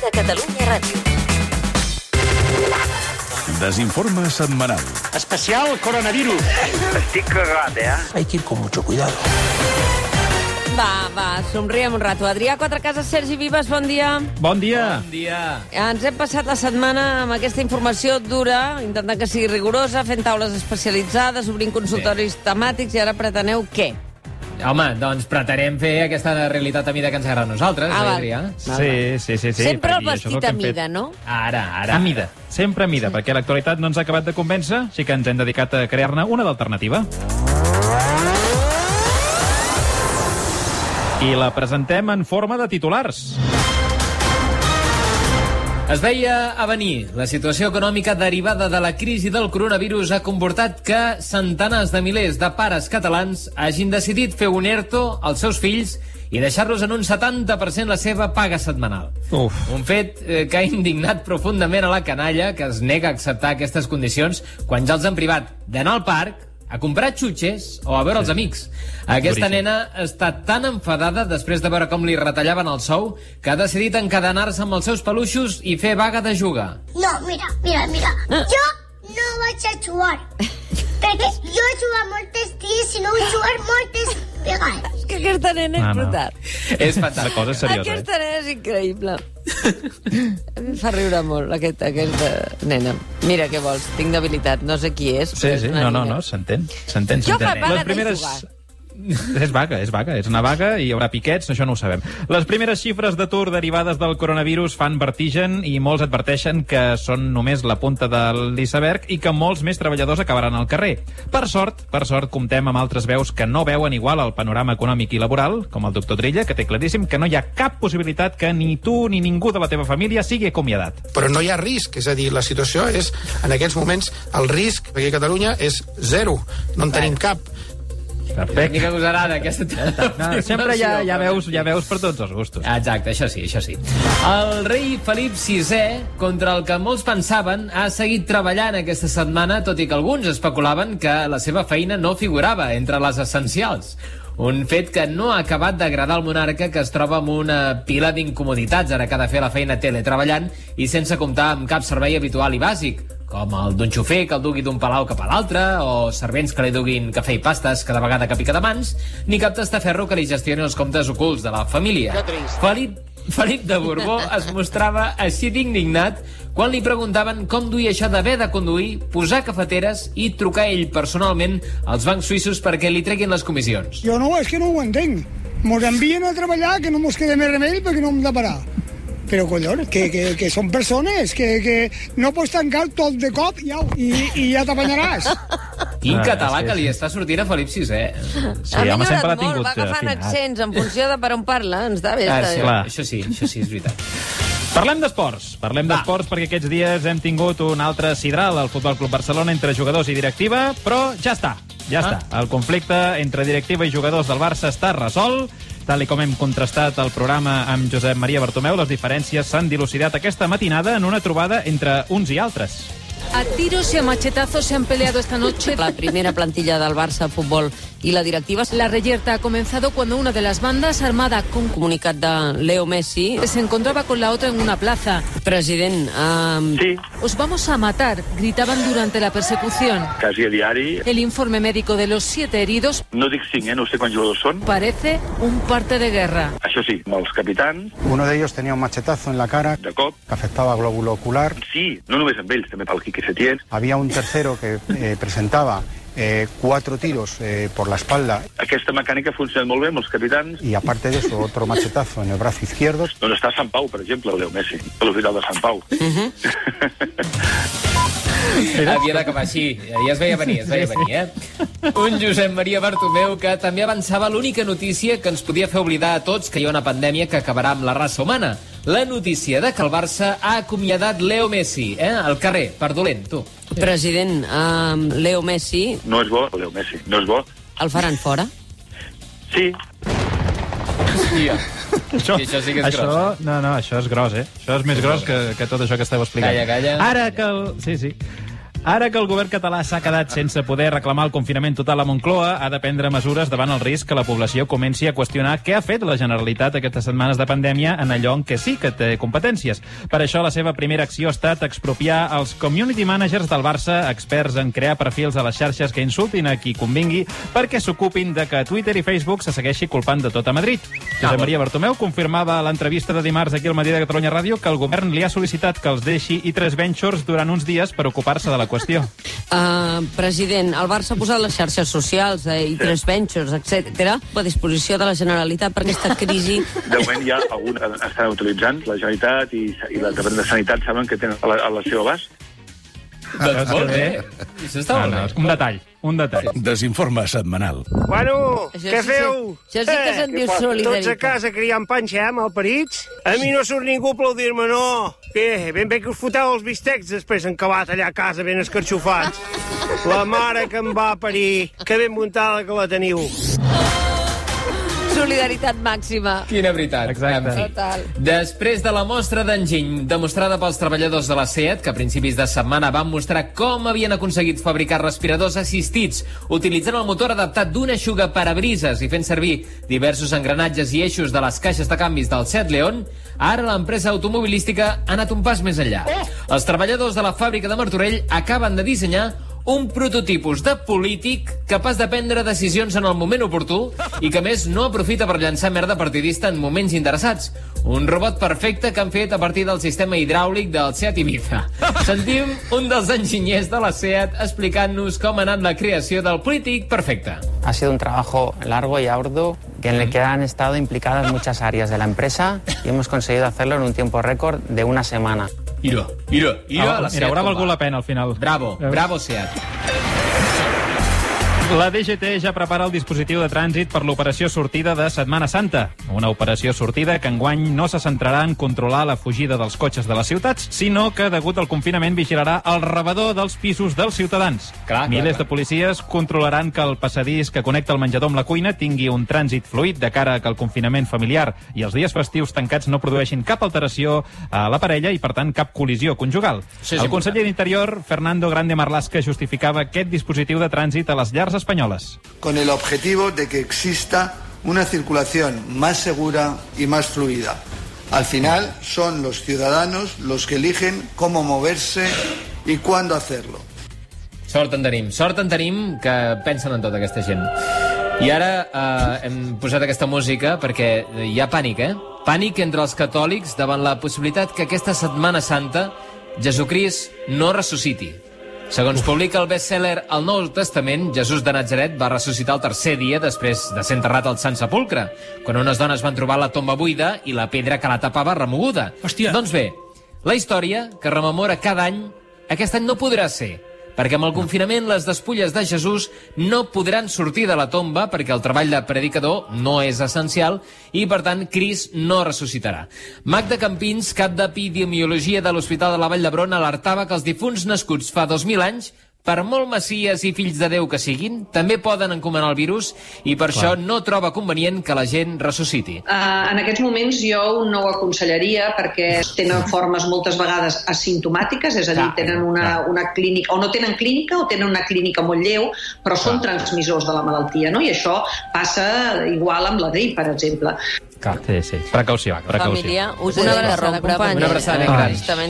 de Catalunya Ràdio. Desinforme setmanal. Especial coronavirus. Estic cagat, eh? Hay que ir con mucho cuidado. Va, va, somriem un rato. Adrià Quatrecases, Sergi Vives, bon dia. Bon dia. Ens hem passat la setmana amb aquesta informació dura, intentant que sigui rigorosa, fent taules especialitzades, obrint consultoris temàtics, i ara preteneu què? Home, doncs pretenem fer aquesta realitat a mida que ens agrada a nosaltres, Ah, eh. Adrià? Sí, sí, sí. sí Sempre el vestit a mida, no? Ara, ara. A mida, sempre a mida, perquè l'actualitat no ens ha acabat de convèncer, així que ens hem dedicat a crear-ne una d'alternativa. I la presentem en forma de titulars. Es veia a venir. La situació econòmica derivada de la crisi del coronavirus ha comportat que centenars de milers de pares catalans hagin decidit fer un ERTO als seus fills i deixar-los en un 70% la seva paga setmanal. Uf. Un fet eh, que ha indignat profundament a la canalla, que es nega a acceptar aquestes condicions quan ja els han privat d'anar al parc, a comprar xutxes o a veure els amics. Aquesta Duríssim. nena està tan enfadada després de veure com li retallaven el sou que ha decidit encadenar-se amb els seus peluixos i fer vaga de jugar. No, mira, mira, mira. Jo no vaig a jugar. Perquè jo he jugat moltes dies i no he jugat moltes És que aquesta nena és No, no. brutal. És La fantàstic. cosa és seriosa, eh? Aquesta nena és increïble. em fa riure molt, aquesta, aquesta nena. Mira què vols, tinc debilitat, no sé qui és. Sí, però és sí, una no, no, nina. no, s'entén, s'entén, Jo s'entén. vaga Les primeres... jugar. És vaga, és vaga, és una vaga i hi haurà piquets, això no ho sabem. Les primeres xifres d'atur derivades del coronavirus fan vertigen i molts adverteixen que són només la punta de l'iceberg i que molts més treballadors acabaran al carrer. Per sort, per sort, comptem amb altres veus que no veuen igual el panorama econòmic i laboral, com el doctor Trilla, que té claríssim que no hi ha cap possibilitat que ni tu ni ningú de la teva família sigui acomiadat. però no hi ha risc, és a dir, la situació és, en aquests moments, el risc aquí a Catalunya és zero, no en tenim cap. Perfecte. Mica gosarada, aquesta... No, sempre hi ha, ha, veus, ha veus per tots els gustos. Exacte, això sí, això sí. El rei Felip VI, contra el que molts pensaven, ha seguit treballant aquesta setmana, tot i que alguns especulaven que la seva feina no figurava entre les essencials. Un fet que no ha acabat d'agradar al monarca, que es troba amb una pila d'incomoditats ara que ha de fer la feina teletreballant i sense comptar amb cap servei habitual i bàsic, com el d'un xofer que el dugui d'un palau cap a l'altre, o servents que li duguin cafè i pastes cada vegada que pica de mans, ni cap testaferro que li gestioni els comptes ocults de la família. Felip, Felip de Borbó es mostrava així d'indignat quan li preguntaven com duia això d'haver de conduir, posar cafeteres i trucar ell personalment als bancs suïssos perquè li treguin les comissions. Jo no, és que no ho entenc. Mos envien a treballar que no mos queda més remei perquè no hem de parar. Però, collons, que, que, que són persones, que, que no pots tancar tot de cop i, i, i ja t'apanyaràs. Quin Ah, català que que li sí. està sortint a Felip VI. Sí, ha home, millorat sempre l'ha molt, tingut va agafant afinat. accents en funció de per on parla, ens està bé. Ah, sí, bé. clar. això sí, això sí, és veritat. Parlem d'esports. Parlem d'esports perquè aquests dies hem tingut un altre sidral al Futbol Club Barcelona entre jugadors i directiva, però ja està, ja Ah. està. El conflicte entre directiva i jugadors del Barça està resolt. Tal i com hem contrastat el programa amb Josep Maria Bartomeu, les diferències s'han dilucidat aquesta matinada en una trobada entre uns i altres. A tiros y a machetazos se han peleado esta noche. La primera plantilla del Barça Futbol i la directiva La reyerta ha comenzado cuando una de las bandas, armada con comunicat de Leo Messi. se encontraba con la otra en una plaza. President, um, Sí, Os vamos a matar, gritaban durante la persecución. quasi a diari. El informe médico de los siete heridos No dic cinc, eh? No sé quants jugadors són. parece un parte de guerra. Això sí, els capitans, Uno de ellos tenía un machetazo en la cara de cop. que afectaba glóbulo ocular. Sí, no només amb ells, també pel Quique Setién. Había un tercero que eh, presentaba eh, cuatro tiros eh, por la espalda Aquesta mecànica ha funcionat molt bé amb els capitans. y aparte de eso otro machetazo en el brazo izquierdo. Doncs està a Sant Pau, per exemple, el Leo Messi, a l'hospital de Sant Pau. Havia d'acabar així. Ja es veia venir, es veia venir, eh? Un Josep Maria Bartomeu que també avançava l'única notícia que ens podia fer oblidar a tots que hi ha una pandèmia que acabarà amb la raça humana. La notícia de que el Barça ha acomiadat Leo Messi, eh? Al carrer, per dolent, tu. president, um, Leo Messi, No és bo, Leo Messi, no és bo. el faran fora? Sí, Hòstia. Això, I això sí que és això, gros, No, no, això és gros, eh? Això és més gros que, que tot això que esteu explicant. Calla, calla. Ara que el... Sí, sí. Ara que el govern català s'ha quedat sense poder reclamar el confinament total a Moncloa, ha de prendre mesures davant el risc que la població comenci a qüestionar què ha fet la Generalitat aquestes setmanes de pandèmia en allò en què sí que té competències. Per això la seva primera acció ha estat expropiar els community managers del Barça, experts en crear perfils a les xarxes que insultin a qui convingui, perquè s'ocupin de que Twitter i Facebook se segueixi culpant de tot a Madrid. Josep Maria Bartomeu confirmava a l'entrevista de dimarts aquí al matí de Catalunya Ràdio que el govern li ha sol·licitat que els deixi i3 Ventures durant uns dies per ocupar-se de la qüestió. Uh, president, el Barça ha posat les xarxes socials eh, i tres ventures, etc a disposició de la Generalitat per aquesta crisi. De moment ja alguns estan utilitzant, la Generalitat i, i la Departament de Sanitat saben que tenen a la, a la seva abast. Doncs molt bé. Això està molt no, bé. un detall, un detall. Desinforme setmanal. Bueno, Això què sí, feu? Això sí que se'n diu solidaritat. Tots a casa criant panxa, eh, malparits? A mi no surt ningú a aplaudir-me, no. Bé, ben bé que us foteu els bistecs després encabat allà a casa ben escarxofats. La mare que em va parir, que ben muntada que la teniu. Solidaritat màxima. Quina veritat. Exacte. En fi. Total. Després de la mostra d'enginy demostrada pels treballadors de la SEAT, que a principis de setmana van mostrar com havien aconseguit fabricar respiradors assistits utilitzant el motor adaptat d'un eixuga parabrises i fent servir diversos engranatges i eixos de les caixes de canvis del Seat León, ara l'empresa automobilística ha anat un pas més enllà. Els treballadors de la fàbrica de Martorell acaben de dissenyar un prototipus de polític capaç de prendre decisions en el moment oportú i que, més, no aprofita per llançar merda partidista en moments interessats. Un robot perfecte que han fet a partir del sistema hidràulic del Seat Ibiza. Sentim un dels enginyers de la Seat explicant-nos com ha anat la creació del polític perfecte. Ha sido un trabajo largo y arduo en el que han estado implicadas muchas áreas de la empresa y hemos conseguido hacerlo en un tiempo récord de una semana. Mira, mira, mira Ah, la mira, Seat haurà com valgut va. la pena al final. Bravo, bravo Seat. La DGT ja prepara el dispositiu de trànsit per l'operació sortida de Setmana Santa. Una operació sortida que enguany no se centrarà en controlar la fugida dels cotxes de les ciutats, sinó que, degut al confinament, vigilarà el rebedor dels pisos dels ciutadans. Clar, clar, Milers clar. de policies controlaran que el passadís que connecta el menjador amb la cuina tingui un trànsit fluid de cara a que el confinament familiar i els dies festius tancats no produeixin cap alteració a la parella i, per tant, cap col·lisió conjugal. Sí, és el conseller d'Interior, Fernando Grande Marlasca, justificava aquest dispositiu de trànsit a les llars espanyoles. con el objetivo de que exista una circulación más segura y más fluida. Al final son los ciudadanos los que eligen cómo moverse y cuándo hacerlo. Sort en tenim, sort en tenim que pensen en tota aquesta gent. I ara eh, hem posat aquesta música perquè hi ha pànic, eh? Pànic entre els catòlics davant la possibilitat que aquesta Setmana Santa Jesucrist no ressusciti. Segons publica el best-seller El Nou Testament, Jesús de Nazaret va ressuscitar el tercer dia després de ser enterrat al Sant Sepulcre, quan unes dones van trobar la tomba buida i la pedra que la tapava remoguda. Hòstia. Doncs bé, la història, que rememora cada any, aquest any no podrà ser, perquè amb el confinament les despulles de Jesús no podran sortir de la tomba perquè el treball de predicador no és essencial i, per tant, Cris no ressuscitarà. Magda Campins, cap d'epidemiologia de l'Hospital de la Vall d'Hebron, alertava que els difunts nascuts fa 2.000 anys per molt messies i fills de Déu que siguin, també poden encomanar el virus i per això no troba convenient que la gent ressusciti. Uh, en aquests moments jo no ho aconsellaria perquè tenen formes moltes vegades asimptomàtiques, és a dir, Clar, tenen una, clar. una clínica, o no tenen clínica o tenen una clínica molt lleu, però són transmissors de la malaltia, no? I això passa igual amb la grip, per exemple. Sí, sí. Precaució, precaució. Família, us he d'interrompre. Una abraçada gran. Justament